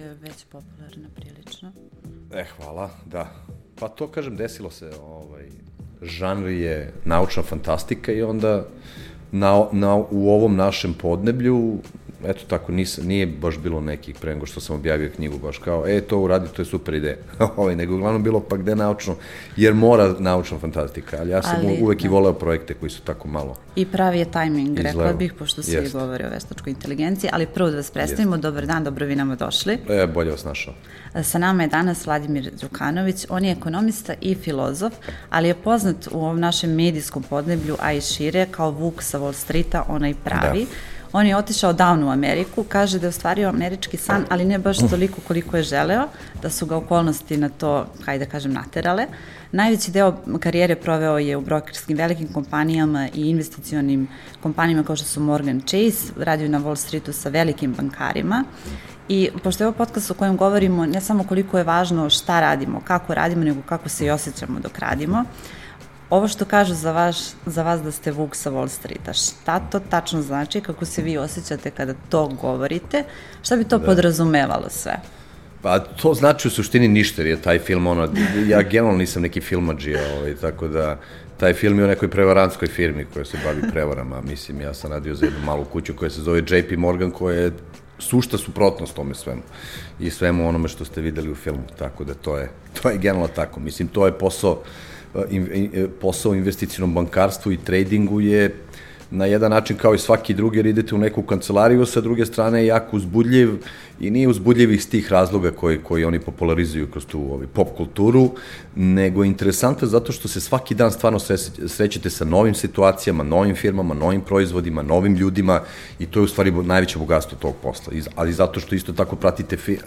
je već popularna prilično. E, hvala, da. Pa to, kažem, desilo se. Ovaj, žanr je naučna fantastika i onda na, na, u ovom našem podneblju eto tako, nis, nije baš bilo nekih pre nego što sam objavio knjigu, baš kao, e, to uradi, to je super ideja. ovaj, nego uglavnom bilo pa gde naučno, jer mora naučna fantastika, ali ja sam ali, uvek da. i voleo projekte koji su tako malo I pravi je tajming, rekla bih, pošto svi Jest. govore o veštačkoj inteligenciji, ali prvo da vas predstavimo, Jest. dobar dan, dobro vi nama došli. E, bolje vas našao. Sa nama je danas Vladimir Đukanović, on je ekonomista i filozof, ali je poznat u ovom našem medijskom podneblju, a i šire, kao Vuk sa Wall Streeta, onaj pravi. Da On je otišao davno u Ameriku, kaže da je ostvario američki san, ali ne baš toliko koliko je želeo, da su ga okolnosti na to, hajde da kažem, naterale. Najveći deo karijere proveo je u brokerskim velikim kompanijama i investicionim kompanijama kao što su Morgan Chase, radio na Wall Streetu sa velikim bankarima I pošto je ovo podcast o kojem govorimo ne samo koliko je važno šta radimo, kako radimo, nego kako se i osjećamo dok radimo, uh, Ovo što kažu za, vaš, za vas da ste Vuk sa Wall Streeta, šta to tačno znači, kako se vi osjećate kada to govorite, šta bi to da. podrazumevalo sve? Pa to znači u suštini ništa, jer je taj film, ono, ja generalno nisam neki filmađija, ovaj, tako da taj film je o nekoj prevarantskoj firmi koja se bavi prevarama, mislim, ja sam radio za jednu malu kuću koja se zove JP Morgan, koja je sušta suprotnost tome svemu i svemu onome što ste videli u filmu, tako da to je, to je generalno tako, mislim, to je posao posao u investicijnom bankarstvu i tradingu je na jedan način kao i svaki drugi, jer idete u neku kancelariju, sa druge strane je jako uzbudljiv i nije uzbudljiv iz tih razloga koji, koji oni popularizuju kroz tu ovi, pop kulturu, nego interesantno zato što se svaki dan stvarno srećete sa novim situacijama, novim firmama, novim proizvodima, novim ljudima i to je u stvari najveće bogatstvo tog posla, ali zato što isto tako pratite fi, uh,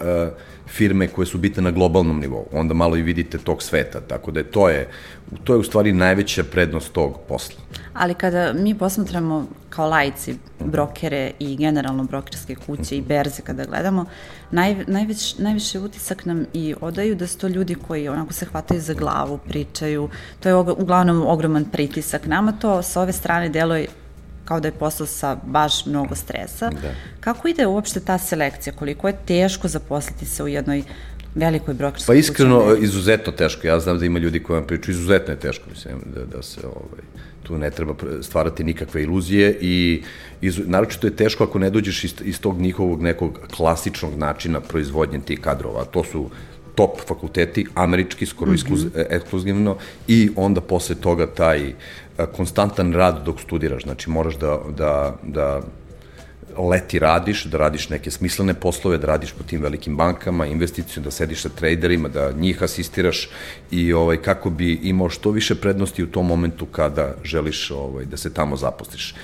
firme koje su bitne na globalnom nivou, onda malo i vidite tog sveta, tako da je to je, to je u stvari najveća prednost tog posla. Ali kada mi posmatramo kao lajci brokere i generalno brokerske kuće i berze kada gledamo, naj, najveć, najviše utisak nam i odaju da su to ljudi koji onako se hvataju za glavu, pričaju, to je uglavnom ogroman pritisak. Nama to sa ove strane deluje kao da je posao sa baš mnogo stresa. Da. Kako ide uopšte ta selekcija? Koliko je teško zaposliti se u jednoj velikoj brokerskoj Pa iskreno, kući? izuzetno teško. Ja znam da ima ljudi koji vam pričaju, izuzetno je teško, mislim, da, da se ovaj, tu ne treba stvarati nikakve iluzije i iz, naročito je teško ako ne dođeš iz, iz tog njihovog nekog klasičnog načina proizvodnje tih kadrova. To su top fakulteti, američki, skoro mm -hmm. ekskluzivno, i onda posle toga taj konstantan rad dok studiraš. Znači, moraš da, da, da leti radiš, da radiš neke smislene poslove, da radiš po tim velikim bankama, investiciju, da sediš sa traderima, da njih asistiraš i ovaj, kako bi imao što više prednosti u tom momentu kada želiš ovaj, da se tamo zaposliš.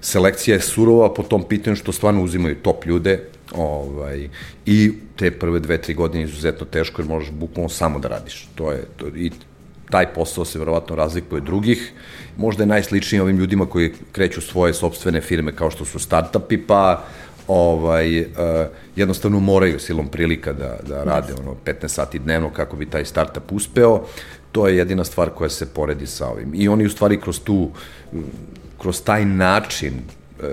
Selekcija je surova po tom pitanju što stvarno uzimaju top ljude ovaj, i te prve dve, tri godine izuzetno teško jer možeš bukvalno samo da radiš. To je, to, i taj posao se verovatno razlikuje drugih. Možda je najsličniji ovim ljudima koji kreću svoje sobstvene firme kao što su startupi, pa ovaj, uh, jednostavno moraju silom prilika da, da rade ono 15 sati dnevno kako bi taj startup uspeo. To je jedina stvar koja se poredi sa ovim. I oni u stvari kroz tu, kroz taj način uh,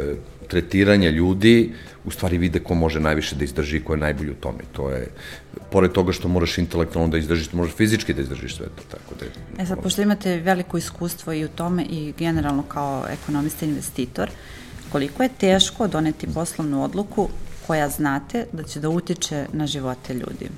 tretiranja ljudi u stvari vide ko može najviše da izdrži ko je najbolji u tome. To je, pored toga što moraš intelektualno da izdržiš, možeš fizički da izdržiš sve to. Tako da je, e sad, pošto imate veliko iskustvo i u tome i generalno kao ekonomista investitor, koliko je teško doneti poslovnu odluku koja znate da će da utiče na živote ljudi?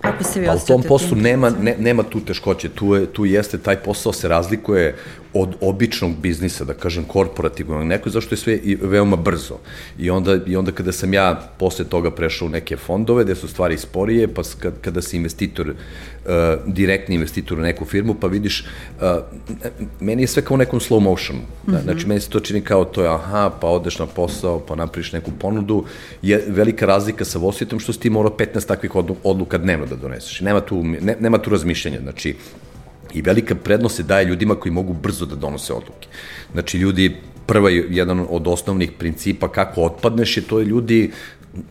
Kako se vi pa u tom poslu nema, ne, nema tu teškoće, tu, je, tu jeste, taj posao se razlikuje od običnog biznisa, da kažem korporativnog, neko zašto je sve i veoma brzo. I onda, I onda kada sam ja posle toga prešao u neke fondove, gde su stvari sporije, pa kad, kada si investitor, uh, direktni investitor u neku firmu, pa vidiš, uh, meni je sve kao u nekom slow motionu. Mm -hmm. Znači, meni se to čini kao to je, aha, pa odeš na posao, pa napriš neku ponudu. Je velika razlika sa Vositom što si ti morao 15 takvih odluka dnevno da doneseš. Nema tu, ne, nema tu razmišljanja. Znači, I velika prednost se daje ljudima koji mogu brzo da donose odluke. Znači, ljudi, prva je jedan od osnovnih principa kako otpadneš je to je ljudi,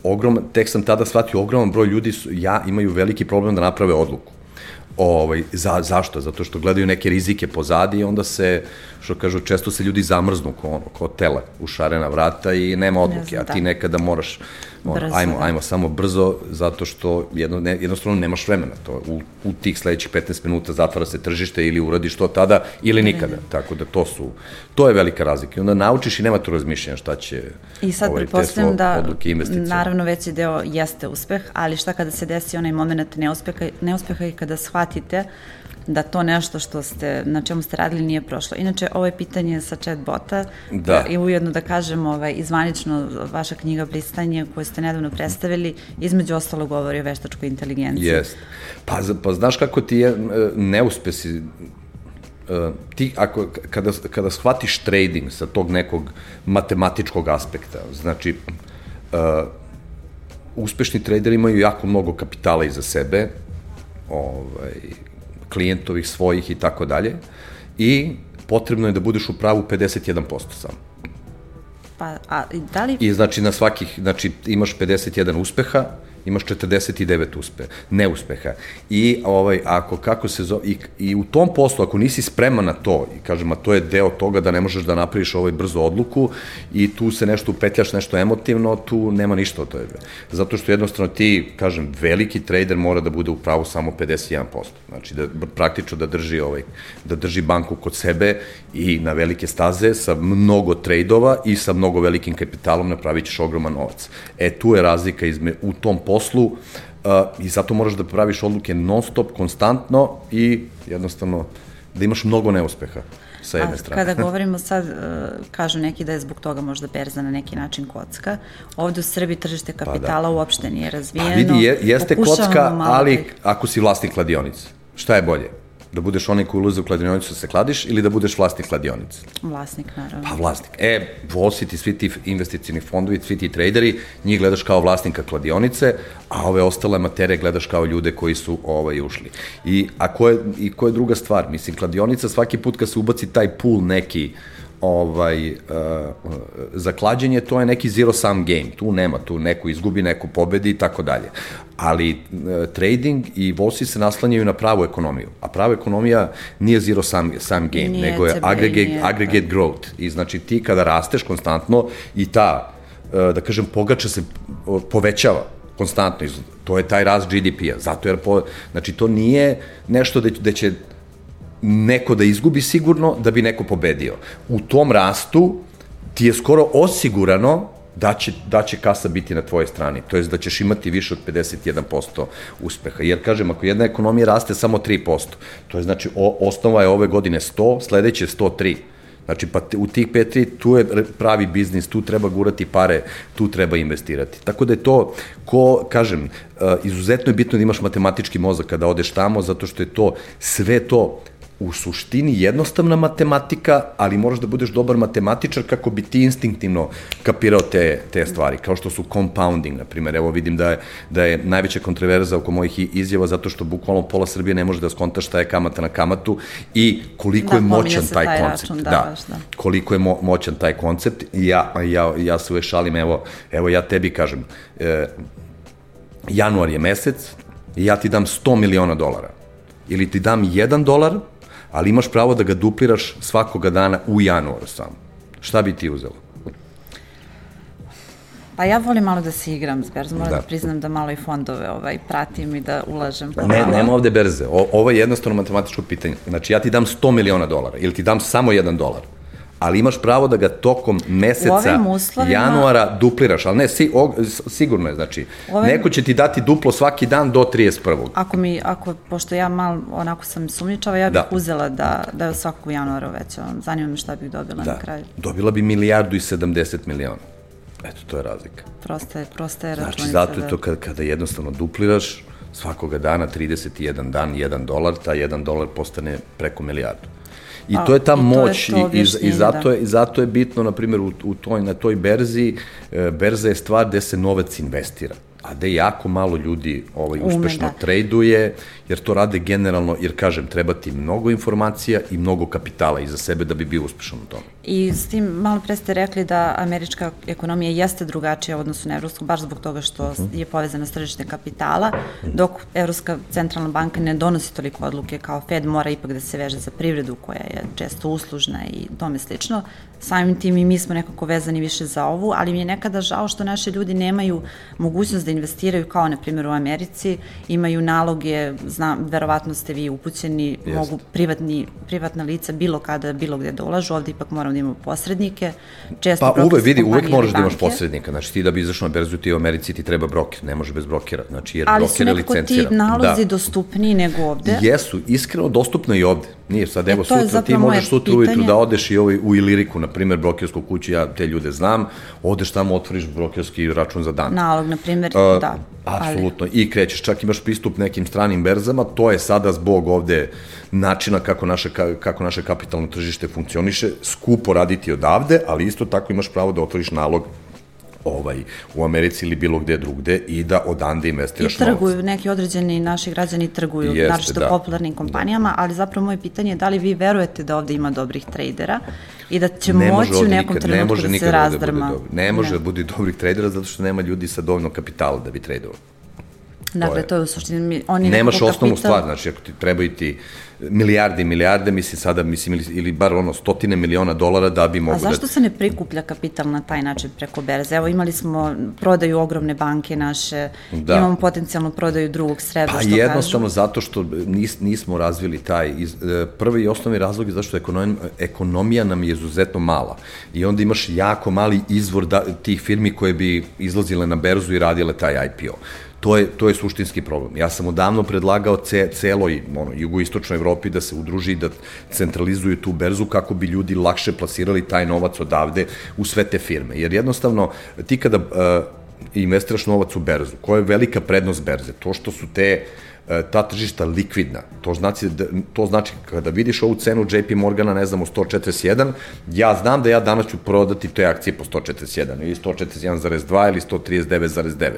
ogrom, tek sam tada shvatio, ogroman broj ljudi su, ja imaju veliki problem da naprave odluku Ovaj, za, zašto? Zato što gledaju neke rizike pozadi i onda se, što kažu, često se ljudi zamrznu ko, ono, ko tele u šarena vrata i nema odluke, ne znam, a ti da. nekada moraš brzo, ajmo, da. ajmo samo brzo, zato što jedno, ne, jednostavno nemaš vremena. To, u, u tih sledećih 15 minuta zatvara se tržište ili uradiš to tada ili nikada. Ne, ne. Tako da to su, to je velika razlika. I onda naučiš i nema tu razmišljanja šta će I sad ovaj, pretpostavljam da naravno veći deo jeste uspeh, ali šta kada se desi onaj moment neuspeha, neuspeha i kada shvatite da to nešto što ste, na čemu ste radili nije prošlo. Inače, ovo je pitanje sa chatbota da. i ujedno da kažem ovaj, izvanično vaša knjiga Blistanje koju ste nedavno predstavili, između ostalo govori o veštačkoj inteligenciji. Jest. Pa, pa znaš kako ti je neuspesi Uh, ti ako, kada, kada shvatiš trading sa tog nekog matematičkog aspekta, znači uh, uspešni traderi imaju jako mnogo kapitala iza sebe, ovaj, klijentovih, svojih i tako dalje. I potrebno je da budeš u pravu 51% samo. Pa, a da li... I znači na svakih, znači imaš 51 uspeha, imaš 49 uspe, neuspeha. I ovaj, ako, kako se zove, i, i u tom poslu, ako nisi spreman na to, i kažem, a to je deo toga da ne možeš da napraviš ovaj brzo odluku i tu se nešto upetljaš, nešto emotivno, tu nema ništa od toga. Zato što jednostavno ti, kažem, veliki trader mora da bude u pravu samo 51%. Znači, da praktično da drži, ovaj, da drži banku kod sebe i na velike staze sa mnogo trejdova i sa mnogo velikim kapitalom napravit ćeš ogroman novac. E, tu je razlika izme, u tom poslu poslu uh, i zato moraš da praviš odluke non stop, konstantno i jednostavno da imaš mnogo neuspeha sa jedne strane. Kada govorimo sad, uh, kažu neki da je zbog toga možda berza na neki način kocka. Ovde u Srbiji tržište kapitala pa da. uopšte nije razvijeno. Pa vidi, je, jeste kocka, ali ako si vlasnik kladionice. Šta je bolje? Da budeš onaj koji ulaze u kladionicu da se kladiš ili da budeš vlasnik kladionice? Vlasnik, naravno. Pa vlasnik. E, Volsit svi ti investicijni fondovi, svi ti traderi, njih gledaš kao vlasnika kladionice, a ove ostale materije gledaš kao ljude koji su ovaj, ušli. I, a ko je, i ko je druga stvar? Mislim, kladionica svaki put kad se ubaci taj pool neki, ovaj, uh, za klađenje, to je neki zero sum game. Tu nema, tu neko izgubi, neko pobedi i tako dalje. Ali uh, trading i volsi se naslanjaju na pravu ekonomiju. A prava ekonomija nije zero sum, sum game, nije nego je aggregate, nije, aggregate growth. I znači ti kada rasteš konstantno i ta, uh, da kažem, pogača se povećava konstantno. To je taj rast GDP-a. Zato jer, po, znači, to nije nešto da, da će neko da izgubi sigurno da bi neko pobedio. U tom rastu ti je skoro osigurano da će, da će kasa biti na tvojoj strani, to je da ćeš imati više od 51% uspeha. Jer, kažem, ako jedna ekonomija raste samo 3%, to je znači o, osnova je ove godine 100, sledeće 103%. Znači, pa u tih 5 tu je pravi biznis, tu treba gurati pare, tu treba investirati. Tako da je to, ko, kažem, uh, izuzetno je bitno da imaš matematički mozak kada odeš tamo, zato što je to, sve to u suštini jednostavna matematika, ali moraš da budeš dobar matematičar kako bi ti instinktivno kapirao te, te stvari, kao što su compounding, na primjer. Evo vidim da je, da je najveća kontroverza oko mojih izjava zato što bukvalno pola Srbije ne može da skonta šta je kamata na kamatu i koliko da, je moćan taj, taj koncept. Račun, da, da, da. Koliko je mo, moćan taj koncept. Ja, ja, ja se uvek šalim, evo, evo ja tebi kažem, e, januar je mesec i ja ti dam 100 miliona dolara. Ili ti dam 1 dolar, ali imaš pravo da ga dupliraš svakoga dana u januaru samo. Šta bi ti uzelo? Pa ja volim malo da se igram s berzom, moram da. da priznam da malo i fondove ovaj, pratim i da ulažem. Ne, nema ovde berze, o, ovo je jednostavno matematičko pitanje. Znači ja ti dam 100 miliona dolara ili ti dam samo 1 dolar ali imaš pravo da ga tokom meseca uslovima... januara dupliraš, ali ne, si, o, sigurno je, znači, ovim... neko će ti dati duplo svaki dan do 31. Ako mi, ako, pošto ja mal, onako sam sumnjičava, ja bih da. uzela da, da je svakog januara već, zanima me šta bih dobila da. na kraju. Dobila bi milijardu i 70 miliona. Eto, to je razlika. Prosta je, prosta je računica. Znači, zato je da. to kada, kada jednostavno dupliraš, svakoga dana 31 dan, 1 dolar, ta 1 dolar postane preko milijardu. I to je ta I moć to je to i, i, zato, da. je, zato je bitno, na primjer, u, u toj, na toj berzi, e, berza je stvar gde se novac investira a gde jako malo ljudi ovaj, uspešno da. traduje, jer to rade generalno, jer kažem, treba ti mnogo informacija i mnogo kapitala iza sebe da bi bio uspešan u tome. I s tim malo pre ste rekli da američka ekonomija jeste drugačija u odnosu na evropsku, baš zbog toga što mhm. je povezana s tržište kapitala, dok Evropska centralna banka ne donosi toliko odluke kao Fed, mora ipak da se veže za privredu koja je često uslužna i tome slično. Samim tim i mi smo nekako vezani više za ovu, ali mi je nekada žao što naši ljudi nemaju mogućnost da investiraju kao na primjer u Americi, imaju naloge, znam, verovatno ste vi upućeni, Jest. mogu privatni, privatna lica bilo kada, bilo gde ulažu, ovde ipak moramo da imamo posrednike, često pa uvek, vidi, uvek možeš da imaš posrednika, znači ti da bi izašao na berzu ti u Americi ti treba broker, ne može bez brokera, znači jer ali broker je licencira. Ali su nekako ti nalozi da. dostupniji nego ovde? Jesu, iskreno dostupno i ovde. Nije sad, evo, e, sutra ti možeš sutra ujutru da odeš i ovaj, u Iliriku, na primjer, brokersku kuću, ja te ljude znam, odeš tamo, otvoriš brokerski račun za dan. Nalog, na primjer, uh, da. Apsolutno, ali... i krećeš, čak imaš pristup nekim stranim berzama, to je sada zbog ovde načina kako naše, kako naše kapitalno tržište funkcioniše, skupo raditi odavde, ali isto tako imaš pravo da otvoriš nalog ovaj, u Americi ili bilo gde drugde i da odande investiraš novac. I trguju, novac. neki određeni naši građani trguju, Jeste, naročito da. popularnim kompanijama, ali zapravo moje pitanje je da li vi verujete da ovde ima dobrih tradera i da će ne moći u nekom nikad, trenutku da se razdrma. Da ne može ne. da bude dobrih tradera zato što nema ljudi sa dovoljno kapitala da bi tradovao. Dakle, to je, to je u suštini... Oni Nemaš osnovnu kapital... stvar, znači ako ti trebaju ti milijarde i milijarde, mislim sada, mislim, ili, ili bar ono stotine miliona dolara da bi mogu da... A zašto da... se ne prikuplja kapital na taj način preko berze? Evo, imali smo prodaju ogromne banke naše, da. imamo potencijalnu prodaju drugog srebra, pa, što jednostavno kažu. zato što nis, nismo razvili taj, iz, e, prvi i osnovni razlog je zašto ekonomija, ekonomija nam je izuzetno mala i onda imaš jako mali izvor da, tih firmi koje bi izlazile na berzu i radile taj IPO. To je, to je suštinski problem. Ja sam odavno predlagao ce, celoj ono, jugoistočnoj Evropi da se udruži da centralizuju tu berzu kako bi ljudi lakše plasirali taj novac odavde u sve te firme. Jer jednostavno, ti kada uh, investiraš novac u berzu, koja je velika prednost berze? To što su te E, ta tržišta likvidna. To znači, da, to znači kada vidiš ovu cenu JP Morgana, ne znam, u 141, ja znam da ja danas ću prodati te akcije po 141 ili 141,2 ili 139,9.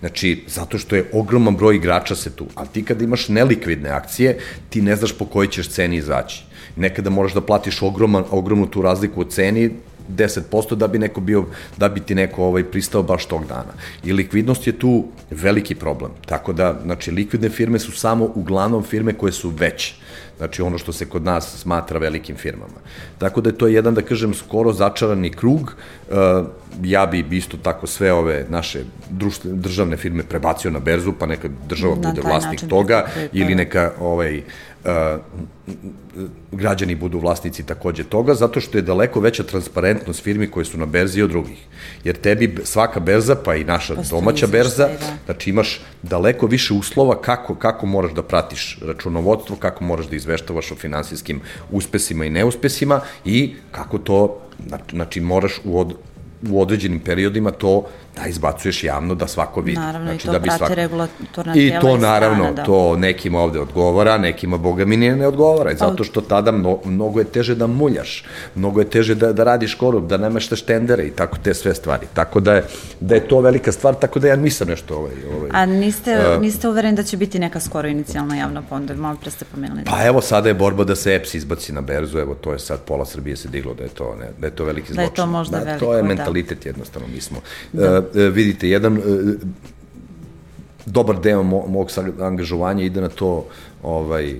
Znači, zato što je ogroman broj igrača se tu. A ti kada imaš nelikvidne akcije, ti ne znaš po kojoj ćeš ceni izaći. Nekada moraš da platiš ogroman, ogromnu tu razliku u ceni 10% da bi neko bio, da bi ti neko ovaj pristao baš tog dana. I likvidnost je tu veliki problem. Tako da, znači, likvidne firme su samo uglavnom firme koje su veće. Znači, ono što se kod nas smatra velikim firmama. Tako da je to jedan, da kažem, skoro začarani krug. Uh, ja bi isto tako sve ove naše državne firme prebacio na berzu, pa neka država na bude vlasnik toga, ili neka ovaj, građani budu vlasnici takođe toga, zato što je daleko veća transparentnost firmi koje su na berzi od drugih. Jer tebi svaka berza, pa i naša Postoji domaća berza, da. znači imaš daleko više uslova kako, kako moraš da pratiš računovodstvo, kako moraš da izveštavaš o finansijskim uspesima i neuspesima i kako to, znači moraš u, od, u određenim periodima to da izbacuješ javno da svako vidi. Naravno, znači, i to da bi prate svako... regulatorna tijela I to naravno, strana, da. to nekim ovde odgovara, nekima, boga mi nije ne odgovara, zato što tada mno, mnogo je teže da muljaš, mnogo je teže da, da radiš korup, da nemeštaš tendere i tako te sve stvari. Tako da je, da je to velika stvar, tako da ja nisam nešto ovaj... ovaj A niste, uh, niste uvereni da će biti neka skoro inicijalna javna ponda, malo pre ste pomenuli. Pa evo, sada je borba da se EPS izbaci na berzu, evo, to je sad pola Srbije se diglo da je to, ne, da je to veliki zločin. Da je to možda da, veliko, To je da. mentalitet da. jednostavno, mi smo. Da. Uh, vidite, jedan e, dobar deo mog angažovanja ide na to ovaj,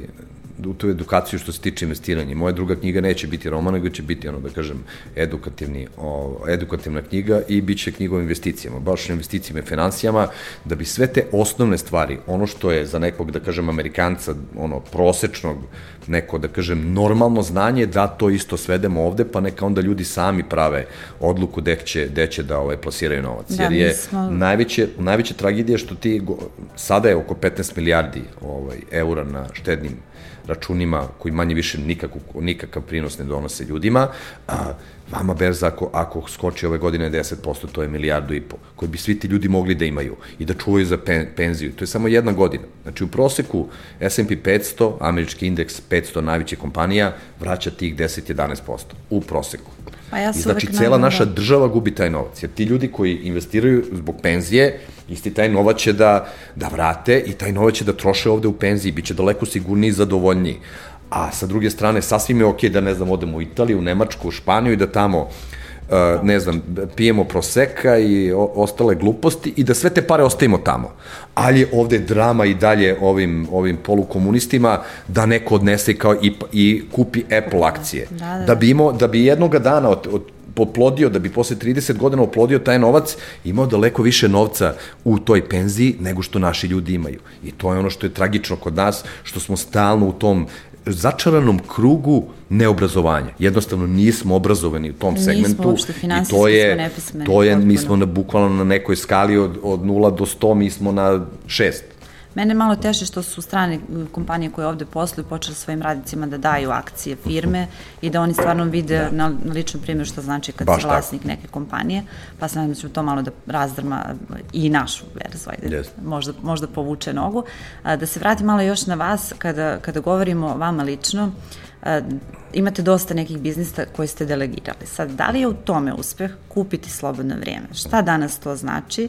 tu edukaciju što se tiče investiranja. Moja druga knjiga neće biti roman, nego će biti, ono da kažem, edukativni, o, edukativna knjiga i bit će knjiga o investicijama, baš o investicijama i financijama, da bi sve te osnovne stvari, ono što je za nekog, da kažem, Amerikanca, ono, prosečnog, neko, da kažem, normalno znanje, da to isto svedemo ovde, pa neka onda ljudi sami prave odluku gde će, gde će da ovaj, plasiraju novac. Da, Jer je smo... najveće, najveće tragedija što ti, sada je oko 15 milijardi ovaj, eura na štednim računima koji manje više nikakvu, nikakav prinos ne donose ljudima, a, vama berza ako, ako skoči ove godine 10%, to je milijardu i po, koji bi svi ti ljudi mogli da imaju i da čuvaju za pen, penziju. To je samo jedna godina. Znači u proseku S&P 500, američki indeks 500 najvećih kompanija, vraća tih 10-11% u proseku. Pa ja I znači, cela naša da... država gubi taj novac, jer ti ljudi koji investiraju zbog penzije, isti taj novac će da, da vrate i taj novac će da troše ovde u penziji, bit će daleko sigurniji i zadovoljniji. A sa druge strane, sasvim je okej okay da, ne znam, odemo u Italiju, u Nemačku, u Španiju i da tamo uh, ne znam, pijemo proseka i o, ostale gluposti i da sve te pare ostavimo tamo. Ali je ovde drama i dalje ovim, ovim polukomunistima da neko odnese kao i, i kupi Apple akcije. Da, da, da. da bi, imao, da bi jednoga dana od, od oplodio, da bi posle 30 godina oplodio taj novac, imao daleko više novca u toj penziji nego što naši ljudi imaju. I to je ono što je tragično kod nas, što smo stalno u tom začaranom krugu neobrazovanja. Jednostavno nismo obrazovani u tom nismo segmentu uopšte, i to je to je mi smo na bukvalno na nekoj skali od od 0 do 100 mi smo na 6. Mene malo teše što su strane kompanije koje ovde posluju počeli svojim radnicima da daju akcije firme i da oni stvarno vide da. na, na ličnom primjeru što znači kad Baš si vlasnik tako. neke kompanije, pa sam da ću to malo da razdrma i našu verziju, ajde, yes. možda, možda povuče nogu. Da se vrati malo još na vas, kada, kada govorimo o vama lično, imate dosta nekih biznisa koje ste delegirali. Sad, da li je u tome uspeh kupiti slobodno vrijeme? Šta danas to znači?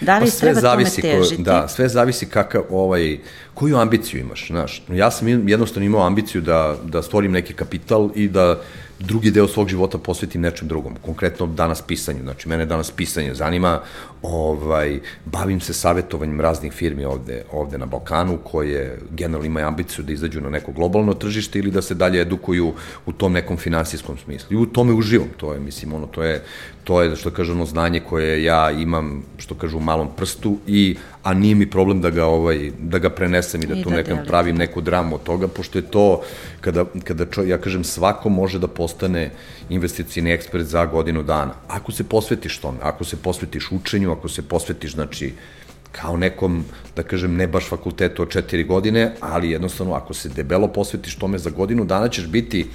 Da li pa sve treba zavisi tome težiti? Ko, da, sve zavisi kakav, ovaj, koju ambiciju imaš, znaš. Ja sam jednostavno imao ambiciju da, da stvorim neki kapital i da drugi deo svog života posvetim nečem drugom, konkretno danas pisanju, znači mene danas pisanje zanima, ovaj, bavim se savjetovanjem raznih firmi ovde, ovde na Balkanu, koje generalno imaju ambiciju da izađu na neko globalno tržište ili da se dalje edukuju u tom nekom finansijskom smislu. I u tome uživam, to je, mislim, ono, to je, to je, što kaže, ono znanje koje ja imam, što kažu, u malom prstu i a nije mi problem da ga ovaj da ga prenesem i da I tu da nekam pravim neku dramu od toga pošto je to kada kada čo, ja kažem svako može da postane investicioni ekspert za godinu dana. Ako se posvetiš tome ako se posvetiš učenju ako se posvetiš znači kao nekom, da kažem, ne baš fakultetu od četiri godine, ali jednostavno ako se debelo posvetiš tome za godinu dana ćeš biti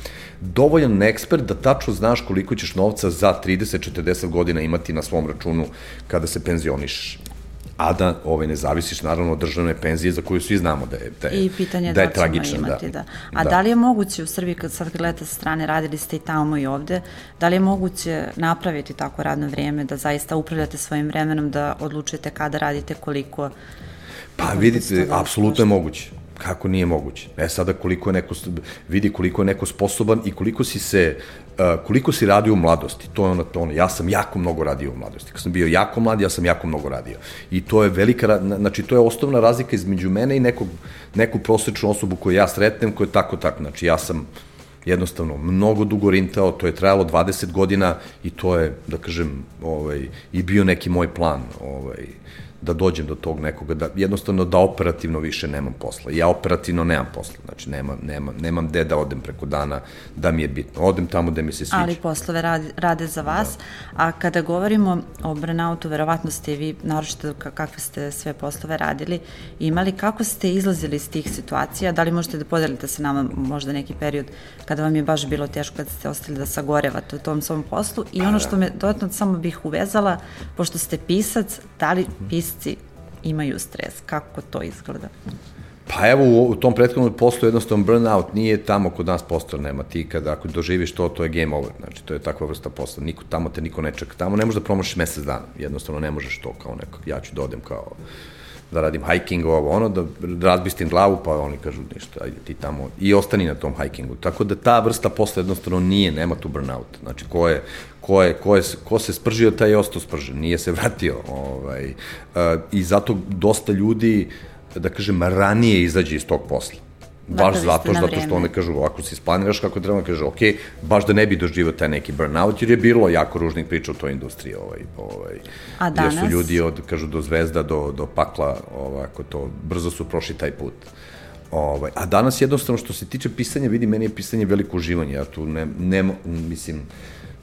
dovoljan ekspert da tačno znaš koliko ćeš novca za 30-40 godina imati na svom računu kada se penzionišeš a da ovaj, ne zavisiš naravno od državne penzije za koju svi znamo da je, da je, I pitanje da je da tragična. Imati, da. da. A da. da li je moguće u Srbiji, kad sad gledate sa strane, radili ste i tamo i ovde, da li je moguće napraviti tako radno vrijeme, da zaista upravljate svojim vremenom, da odlučujete kada radite, koliko... Pa vidite, apsolutno je moguće kako nije moguće. E sada koliko je neko, vidi koliko je neko sposoban i koliko si se, uh, koliko si radio u mladosti. To je ono, to ono, ja sam jako mnogo radio u mladosti. Kad sam bio jako mlad, ja sam jako mnogo radio. I to je velika, znači to je osnovna razlika između mene i nekog, neku prosečnu osobu koju ja sretnem, koja je tako, tako. Znači ja sam jednostavno mnogo dugo rintao, to je trajalo 20 godina i to je, da kažem, ovaj, i bio neki moj plan, ovaj, da dođem do tog nekoga, da jednostavno da operativno više nemam posla. Ja operativno nemam posla, znači nema, nema, nemam gde da odem preko dana da mi je bitno. Odem tamo gde mi se sviđa. Ali poslove radi, rade za vas, da. a kada govorimo o burnoutu, verovatno ste vi, naročito kakve ste sve poslove radili, imali, kako ste izlazili iz tih situacija, da li možete da podelite sa nama možda neki period kada vam je baš bilo teško, kada ste ostali da sagorevate u tom svom poslu i ono što me dodatno samo bih uvezala, pošto ste pisac, da li pisac pisci imaju stres? Kako to izgleda? Pa evo, u, tom prethodnom poslu jednostavno burnout nije tamo kod nas posao, nema. Ti kada ako doživiš to, to je game over, znači to je takva vrsta posla, niko, tamo te niko ne čeka, tamo ne možeš da promošiš mesec dana, jednostavno ne možeš to kao neko, ja ću da odem kao da radim hiking ovo ono, da razbistim glavu, pa oni kažu ništa, ajde ti tamo i ostani na tom hikingu. Tako da ta vrsta posla jednostavno nije, nema tu burnout. Znači, ko je, ko, je, ko, je, ko se spržio, taj je ostao spržen, nije se vratio. Ovaj, uh, I zato dosta ljudi, da kažem, ranije izađe iz tog posla baš zato, zato što one kažu, ako si isplaniraš kako treba, kaže, ok, baš da ne bi doživao taj neki burnout, jer je bilo jako ružnih priča u toj industriji, ovaj, ovaj, A danas? gde su ljudi od, kažu, do zvezda, do, do pakla, ovako to, brzo su prošli taj put. Ovaj, a danas jednostavno što se tiče pisanja, vidi, meni je pisanje veliko uživanje, ja tu ne, ne mislim,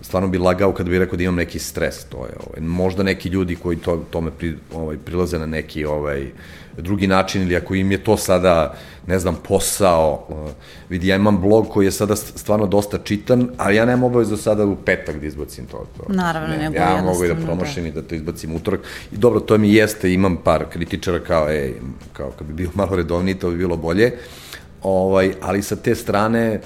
stvarno bi lagao kad bi rekao da imam neki stres, to je, ovaj, možda neki ljudi koji to, tome pri, ovaj, prilaze na neki ovaj, drugi način ili ako im je to sada, ne znam, posao, uh, vidi, ja imam blog koji je sada stvarno dosta čitan, ali ja nemam obavezu sada u petak da izbacim to. to. Naravno, ne, nego ja mogu i da promošim da. i da to izbacim utorak. I dobro, to mi jeste, imam par kritičara kao, ej, kao kad bi bio malo redovniji, to bi bilo bolje. Ovaj, ali sa te strane,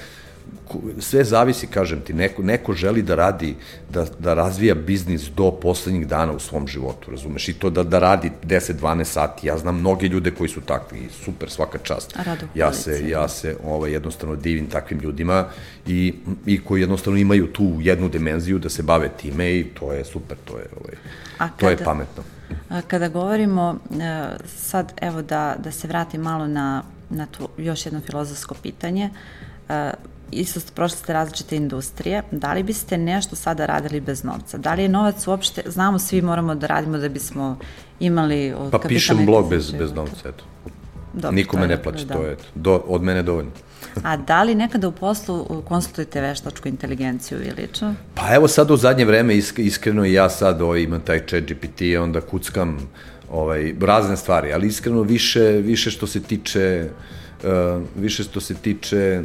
sve zavisi, kažem ti, neko, neko želi da radi, da, da razvija biznis do poslednjih dana u svom životu, razumeš, i to da, da radi 10-12 sati, ja znam mnoge ljude koji su takvi, super, svaka čast. Rado ja se, ja se ovaj, jednostavno divim takvim ljudima i, i koji jednostavno imaju tu jednu dimenziju da se bave time i to je super, to je, ovaj, kada, to je pametno. A kada govorimo, e, sad evo da, da se vratim malo na, na tu, još jedno filozofsko pitanje, e, isto ste, prošli ste različite industrije, da li biste nešto sada radili bez novca? Da li je novac uopšte, znamo svi moramo da radimo da bismo imali... Pa pišem blog bez, bez novca, eto. Dobro, Nikome ne plaća, da. to je do, od mene dovoljno. A da li nekada u poslu konsultujete veštačku inteligenciju i lično? Pa evo sad u zadnje vreme iskreno i ja sad ovaj, imam taj chat GPT, onda kuckam ovaj, razne stvari, ali iskreno više, više što se tiče uh, više što se tiče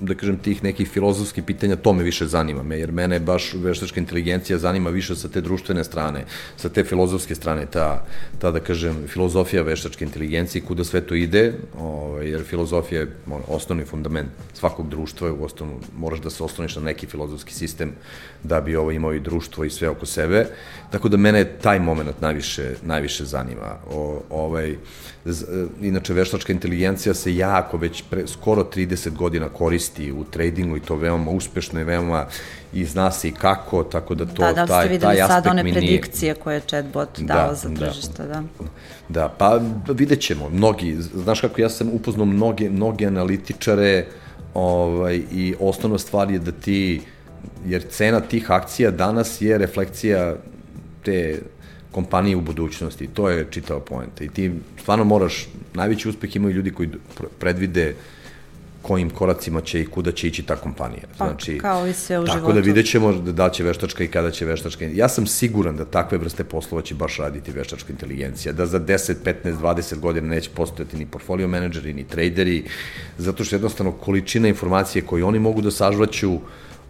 da kažem, tih nekih filozofskih pitanja, to me više zanima me, jer mene baš veštačka inteligencija zanima više sa te društvene strane, sa te filozofske strane, ta, ta da kažem, filozofija veštačke inteligencije, kuda sve to ide, ovaj, jer filozofija je osnovni fundament svakog društva, u osnovnom moraš da se osloniš na neki filozofski sistem da bi ovo imao i društvo i sve oko sebe, tako da mene taj moment najviše, najviše zanima. O, ovaj, z, inače, veštačka inteligencija se jako već pre, skoro 30 godina koristi koristi u tradingu i to veoma uspešno i veoma i zna se i kako, tako da to, da, da taj, taj aspekt sad one predikcije nije... koje je chatbot da, dao za da. tržište, da. da. Da, pa vidjet ćemo, mnogi, znaš kako ja sam upoznao mnoge, mnoge analitičare ovaj, i osnovna stvar je da ti, jer cena tih akcija danas je reflekcija te kompanije u budućnosti, to je čitava poenta i ti stvarno moraš, najveći uspeh imaju ljudi koji predvide uh, kojim koracima će i kuda će ići ta kompanija. Pa, znači, kao i sve u tako životu. Tako da vidjet ćemo da će veštačka i kada će veštačka. Ja sam siguran da takve vrste poslova će baš raditi veštačka inteligencija, da za 10, 15, 20 godina neće postojati ni portfolio menadžeri, ni traderi, zato što jednostavno količina informacije koju oni mogu da sažvaću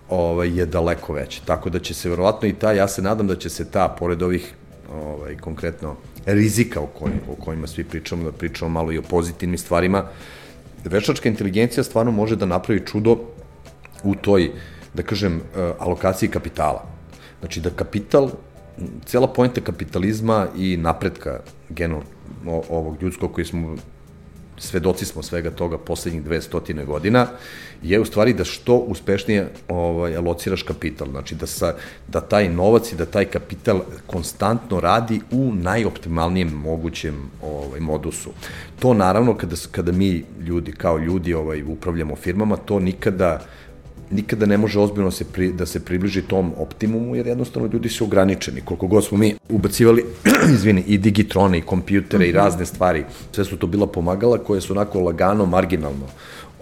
ovaj, je daleko veća. Tako da će se verovatno i ta, ja se nadam da će se ta, pored ovih ovaj, konkretno rizika o, kojim, o kojima svi pričamo, da pričamo malo i o pozitivnim stvarima, veštačka inteligencija stvarno može da napravi čudo u toj, da kažem, e, alokaciji kapitala. Znači da kapital, cela pojenta kapitalizma i napretka geno ovog ljudskog koji smo svedoci smo svega toga poslednjih 200 godina, je u stvari da što uspešnije ovaj, alociraš kapital. Znači da, sa, da taj novac i da taj kapital konstantno radi u najoptimalnijem mogućem ovaj, modusu. To naravno kada, kada mi ljudi, kao ljudi ovaj, upravljamo firmama, to nikada nikada ne može ozbiljno se pri, da se približi tom optimumu, jer jednostavno ljudi su ograničeni. Koliko god smo mi ubacivali, izvini, i digitrone, i kompjutere, uh -huh. i mhm. razne stvari, sve su to bila pomagala koje su onako lagano, marginalno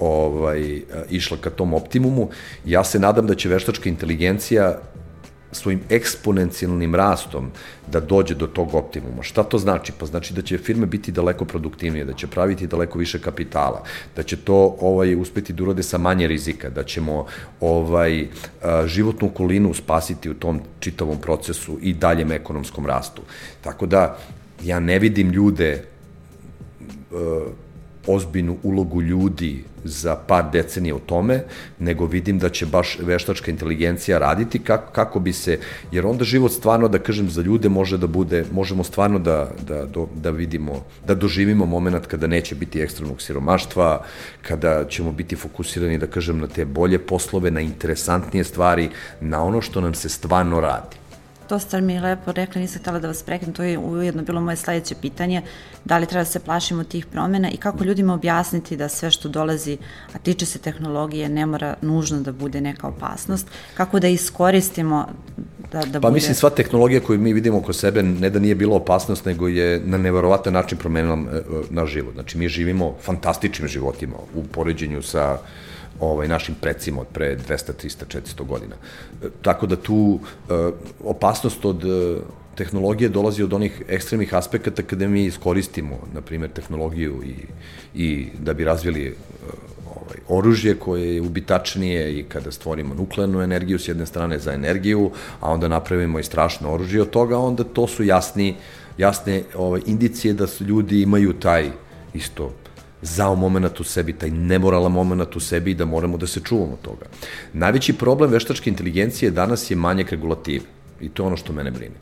ovaj, išla ka tom optimumu. Ja se nadam da će veštačka inteligencija svojim eksponencijalnim rastom da dođe do tog optimuma. Šta to znači? Pa znači da će firme biti daleko produktivnije, da će praviti daleko više kapitala, da će to ovaj uspeti da urade sa manje rizika, da ćemo ovaj životnu okolinu spasiti u tom čitavom procesu i daljem ekonomskom rastu. Tako da ja ne vidim ljude ozbiljnu ulogu ljudi za par decenija u tome, nego vidim da će baš veštačka inteligencija raditi kako, kako bi se, jer onda život stvarno, da kažem, za ljude može da bude, možemo stvarno da, da, da, vidimo, da doživimo moment kada neće biti ekstremnog siromaštva, kada ćemo biti fokusirani, da kažem, na te bolje poslove, na interesantnije stvari, na ono što nam se stvarno radi to ste mi lepo rekli, nisam htela da vas preknem, to je ujedno bilo moje sledeće pitanje, da li treba da se plašimo tih promena i kako ljudima objasniti da sve što dolazi, a tiče se tehnologije, ne mora nužno da bude neka opasnost, kako da iskoristimo da, da pa bude... mislim, sva tehnologija koju mi vidimo oko sebe ne da nije bila opasnost, nego je na neverovatan način promenila e, e, naš život. Znači, mi živimo fantastičnim životima u poređenju sa ovaj, našim precima od pre 200, 300, 400 godina. E, tako da tu e, opasnost od e, tehnologije dolazi od onih ekstremnih aspekata kada mi iskoristimo, na primjer, tehnologiju i, i da bi razvili ovaj, oružje koje je ubitačnije i kada stvorimo nuklearnu energiju s jedne strane za energiju, a onda napravimo i strašno oružje od toga, onda to su jasni, jasne ovaj, indicije da su ljudi imaju taj isto zao moment u sebi, taj nemoralan moment u sebi i da moramo da se čuvamo toga. Najveći problem veštačke inteligencije danas je manjak regulative. I to je ono što mene brine.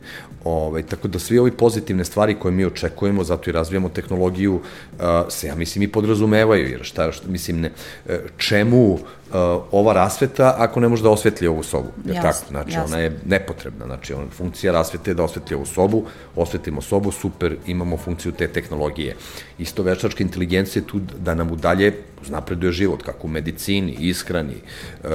Ove, ovaj, tako da svi ovi pozitivne stvari koje mi očekujemo, zato i razvijamo tehnologiju, uh, se, ja mislim, i podrazumevaju, jer šta, šta mislim, ne, e, čemu uh, ova rasveta ako ne može da osvetli ovu sobu? Jer jasne, tako, znači, jasne. ona je nepotrebna, znači, on, funkcija rasvete je da osvetli ovu sobu, osvetimo sobu, super, imamo funkciju te tehnologije. Isto veštačka inteligencija je tu da nam udalje napreduje život, kako u medicini, ishrani, uh,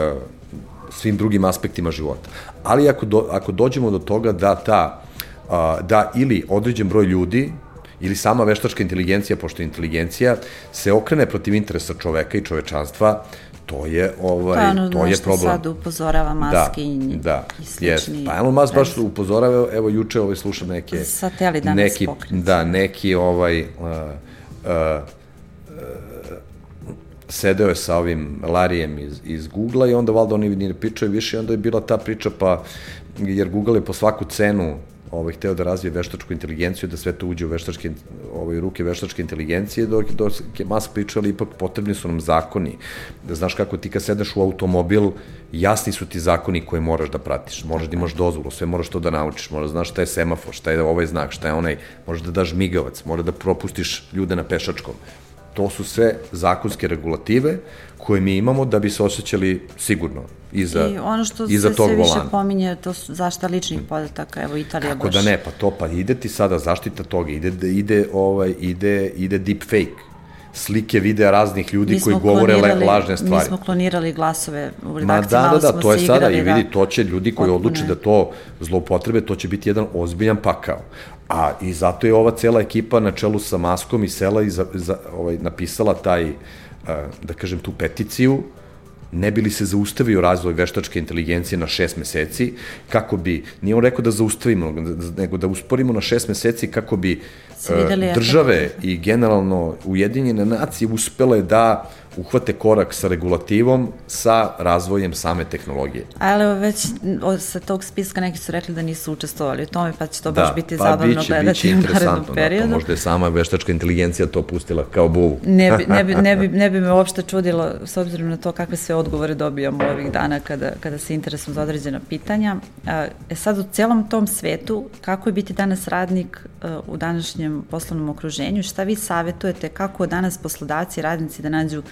svim drugim aspektima života. Ali ako, do, ako dođemo do toga da ta, a, da ili određen broj ljudi ili sama veštačka inteligencija, pošto je inteligencija, se okrene protiv interesa čoveka i čovečanstva, to je ovaj je, ono to je problem. sad upozorava Maski da, da, i slični. Yes. Pa Elon Musk baš upozorava, evo juče ovaj slušam neke Sateli danas neki pokret. da neki ovaj uh, uh, sedeo je sa ovim Larijem iz, iz Google-a i onda valjda oni ne pričaju više i onda je bila ta priča pa, jer Google je po svaku cenu ovaj, hteo da razvije veštačku inteligenciju, da sve to uđe u veštačke, ovaj, ruke veštačke inteligencije, dok, dok je Musk pričao, ali ipak potrebni su nam zakoni. Da znaš kako ti kad sedeš u automobil, jasni su ti zakoni koje moraš da pratiš. Moraš da imaš dozvolu, sve moraš to da naučiš, moraš da znaš šta je semafor, šta je ovaj znak, šta je onaj, možeš da daš migavac, moraš da propustiš ljude na pešačkom to su sve zakonske regulative koje mi imamo da bi se osjećali sigurno iza, I ono što iza se sve više volana. pominje, to su zašta ličnih podataka, evo Italija Kako baš. Kako da ne, pa to, pa ide ti sada zaštita toga, ide, ide, ovaj, ide, ide deep fake, slike, videa raznih ljudi koji govore lažne stvari. Mi smo klonirali glasove u redakciji, Ma da, da, da, to je sada igrali, i vidi, da. to će ljudi koji odluče da to zloupotrebe, to će biti jedan ozbiljan pakao. A i zato je ova cela ekipa na čelu sa Maskom i Sela i za, za, ovaj, napisala taj, da kažem, tu peticiju, ne bi li se zaustavio razvoj veštačke inteligencije na šest meseci, kako bi, nije on rekao da zaustavimo, nego da usporimo na šest meseci kako bi države i generalno Ujedinjene nacije uspele da uhvate korak sa regulativom, sa razvojem same tehnologije. Ali evo već sa tog spiska neki su rekli da nisu učestvovali u tome, pa će to da, baš biti pa zabavno biće, gledati biće u narednom periodu. Da, pa možda je sama veštačka inteligencija to pustila kao buvu. ne, bi, ne, bi, ne, bi, ne bi me uopšte čudilo, s obzirom na to kakve sve odgovore dobijamo ovih dana kada, kada se interesom za određena pitanja. E sad u celom tom svetu, kako je biti danas radnik e, u današnjem poslovnom okruženju, šta vi savetujete, kako danas poslodavci i radnici da nađu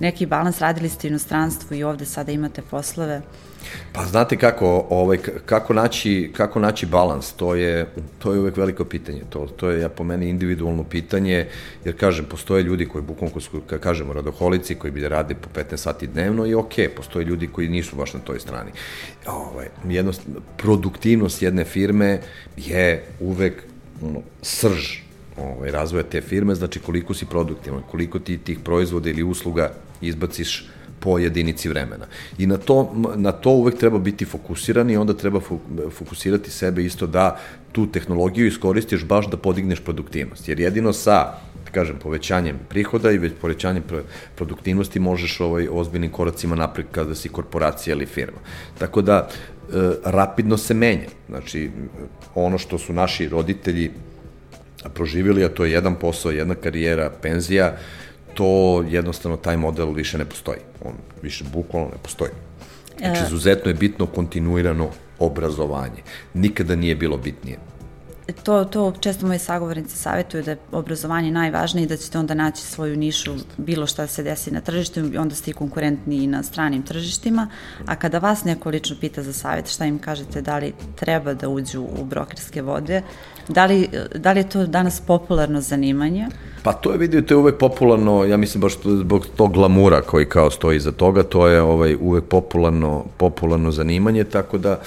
neki balans, radili ste inostranstvu i ovde sada imate poslove? Pa znate kako, ovaj, kako, naći, kako naći balans, to je, to je uvek veliko pitanje, to, to je ja po meni individualno pitanje, jer kažem, postoje ljudi koji bukvalno, kad kažemo radoholici, koji bi da rade po 15 sati dnevno i ok, postoje ljudi koji nisu baš na toj strani. Ovaj, jednost, produktivnost jedne firme je uvek ono, srž ovaj, razvoja te firme, znači koliko si produktivan, koliko ti tih proizvoda ili usluga izbaciš po jedinici vremena. I na to, na to uvek treba biti fokusiran i onda treba fokusirati sebe isto da tu tehnologiju iskoristiš baš da podigneš produktivnost. Jer jedino sa da kažem, povećanjem prihoda i već povećanjem produktivnosti možeš ovaj, ozbiljnim koracima napred kada si korporacija ili firma. Tako da, rapidno se menja. Znači, ono što su naši roditelji proživjeli, a to je jedan posao, jedna karijera, penzija, to jednostavno taj model više ne postoji. On više bukvalno ne postoji. Znači, e. izuzetno je bitno kontinuirano obrazovanje. Nikada nije bilo bitnije. To, to često moji sagovornici savjetuju da je obrazovanje najvažnije i da ćete onda naći svoju nišu bilo šta se desi na tržištu i onda ste i konkurentni i na stranim tržištima. A kada vas neko lično pita za savjet, šta im kažete da li treba da uđu u brokerske vode, da li, da li je to danas popularno zanimanje? Pa to je vidio, to je uvek popularno, ja mislim baš zbog tog glamura koji kao stoji iza toga, to je ovaj uvek popularno, popularno zanimanje, tako da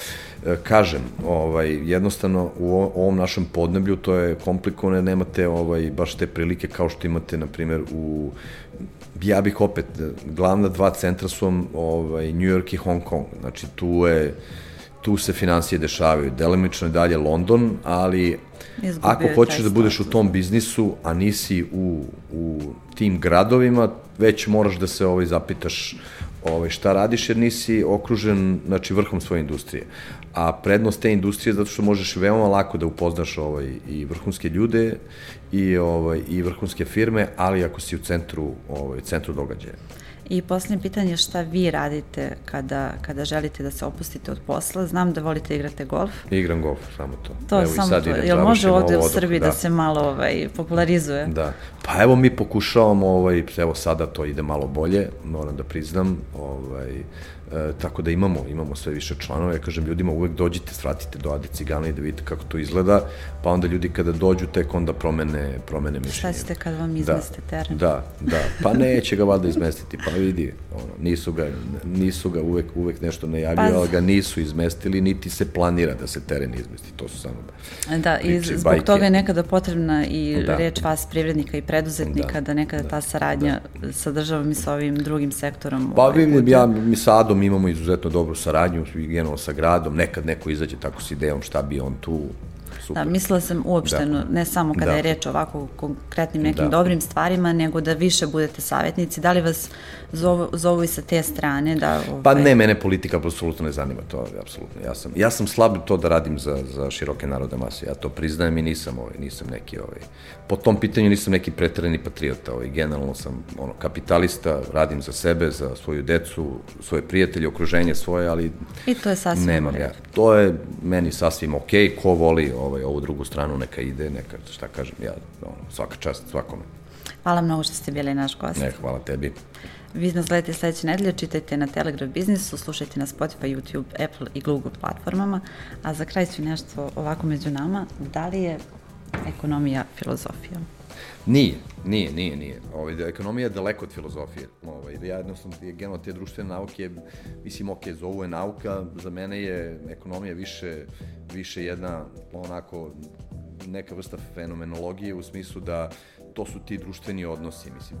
E, kažem, ovaj, jednostavno u ovom našem podneblju to je komplikovano, nemate ovaj, baš te prilike kao što imate, na primjer, u ja bih opet, glavna dva centra su ovaj, New York i Hong Kong, znači tu je tu se financije dešavaju, delimično je dalje London, ali Izgubio ako hoćeš da budeš u tom biznisu, a nisi u, u tim gradovima, već moraš da se ovaj zapitaš ovaj, šta radiš jer nisi okružen znači, vrhom svoje industrije. A prednost te industrije je zato što možeš veoma lako da upoznaš ovaj, i vrhunske ljude i, ovaj, i vrhunske firme, ali ako si u centru, ovaj, centru događaja. I poslednje pitanje je šta vi radite kada, kada želite da se opustite od posla? Znam da volite igrate golf. Igram golf, samo to. To evo, samo to. Jel može ovde u Srbiji da. da se malo ovaj, popularizuje? Da. Pa evo mi pokušavamo, ovaj, evo sada to ide malo bolje, moram da priznam. Ovaj, E, tako da imamo, imamo sve više članova, ja kažem ljudima uvek dođite, svratite do Ade Cigana i da vidite kako to izgleda, pa onda ljudi kada dođu tek onda promene, promene mišljenje. Šta ćete kad vam izmeste da, teren? Da, da, pa neće ga valjda izmestiti, pa vidi, ono, nisu ga, nisu ga uvek, uvek nešto najavio, pa, ali ga nisu izmestili, niti se planira da se teren izmesti, to su samo Da, i zbog bajke. toga je nekada potrebna i da. reč vas privrednika i preduzetnika, da, da nekada da, ta saradnja da. sa državom i sa ovim drugim sektorom. Pa ovaj, vidim, ja, mi sa Adom imamo izuzetno dobru saradnju, generalno sa gradom, nekad neko izađe tako s idejom šta bi on tu, super. Da, mislila sam uopšteno, da. ne samo kada da. je reč o ovako konkretnim nekim da. dobrim stvarima, nego da više budete savjetnici. Da li vas zovu, zovu i sa te strane? Da, ovaj... Pa ne, mene politika apsolutno ne zanima to, apsolutno. Ja sam, ja sam slab to da radim za, za široke narode mase, ja to priznajem i nisam, ovaj, nisam neki, ovaj, po tom pitanju nisam neki pretreni patriota, ovaj, generalno sam ono, kapitalista, radim za sebe, za svoju decu, svoje prijatelje, okruženje svoje, ali I to je sasvim nemam ja. To je meni sasvim okej, okay. ko voli ovaj, ovu drugu stranu, neka ide, neka, šta kažem, ja, ono, svaka čast svakome. Hvala mnogo što ste bili naš gost. Ne, hvala tebi. Vi nas gledajte sledeće nedelje, čitajte na Telegraph Biznisu, slušajte na Spotify, YouTube, Apple i Google platformama. A za kraj su nešto ovako među nama. Da li je ekonomija filozofija? Nije, nije, nije, nije. Ovaj, da, ekonomija je daleko od filozofije. Ovaj, ja jednostavno, generalno te društvene nauke, mislim, ok, zovu je nauka, za mene je ekonomija više, više jedna, onako, neka vrsta fenomenologije u smislu da to su ti društveni odnosi, mislim.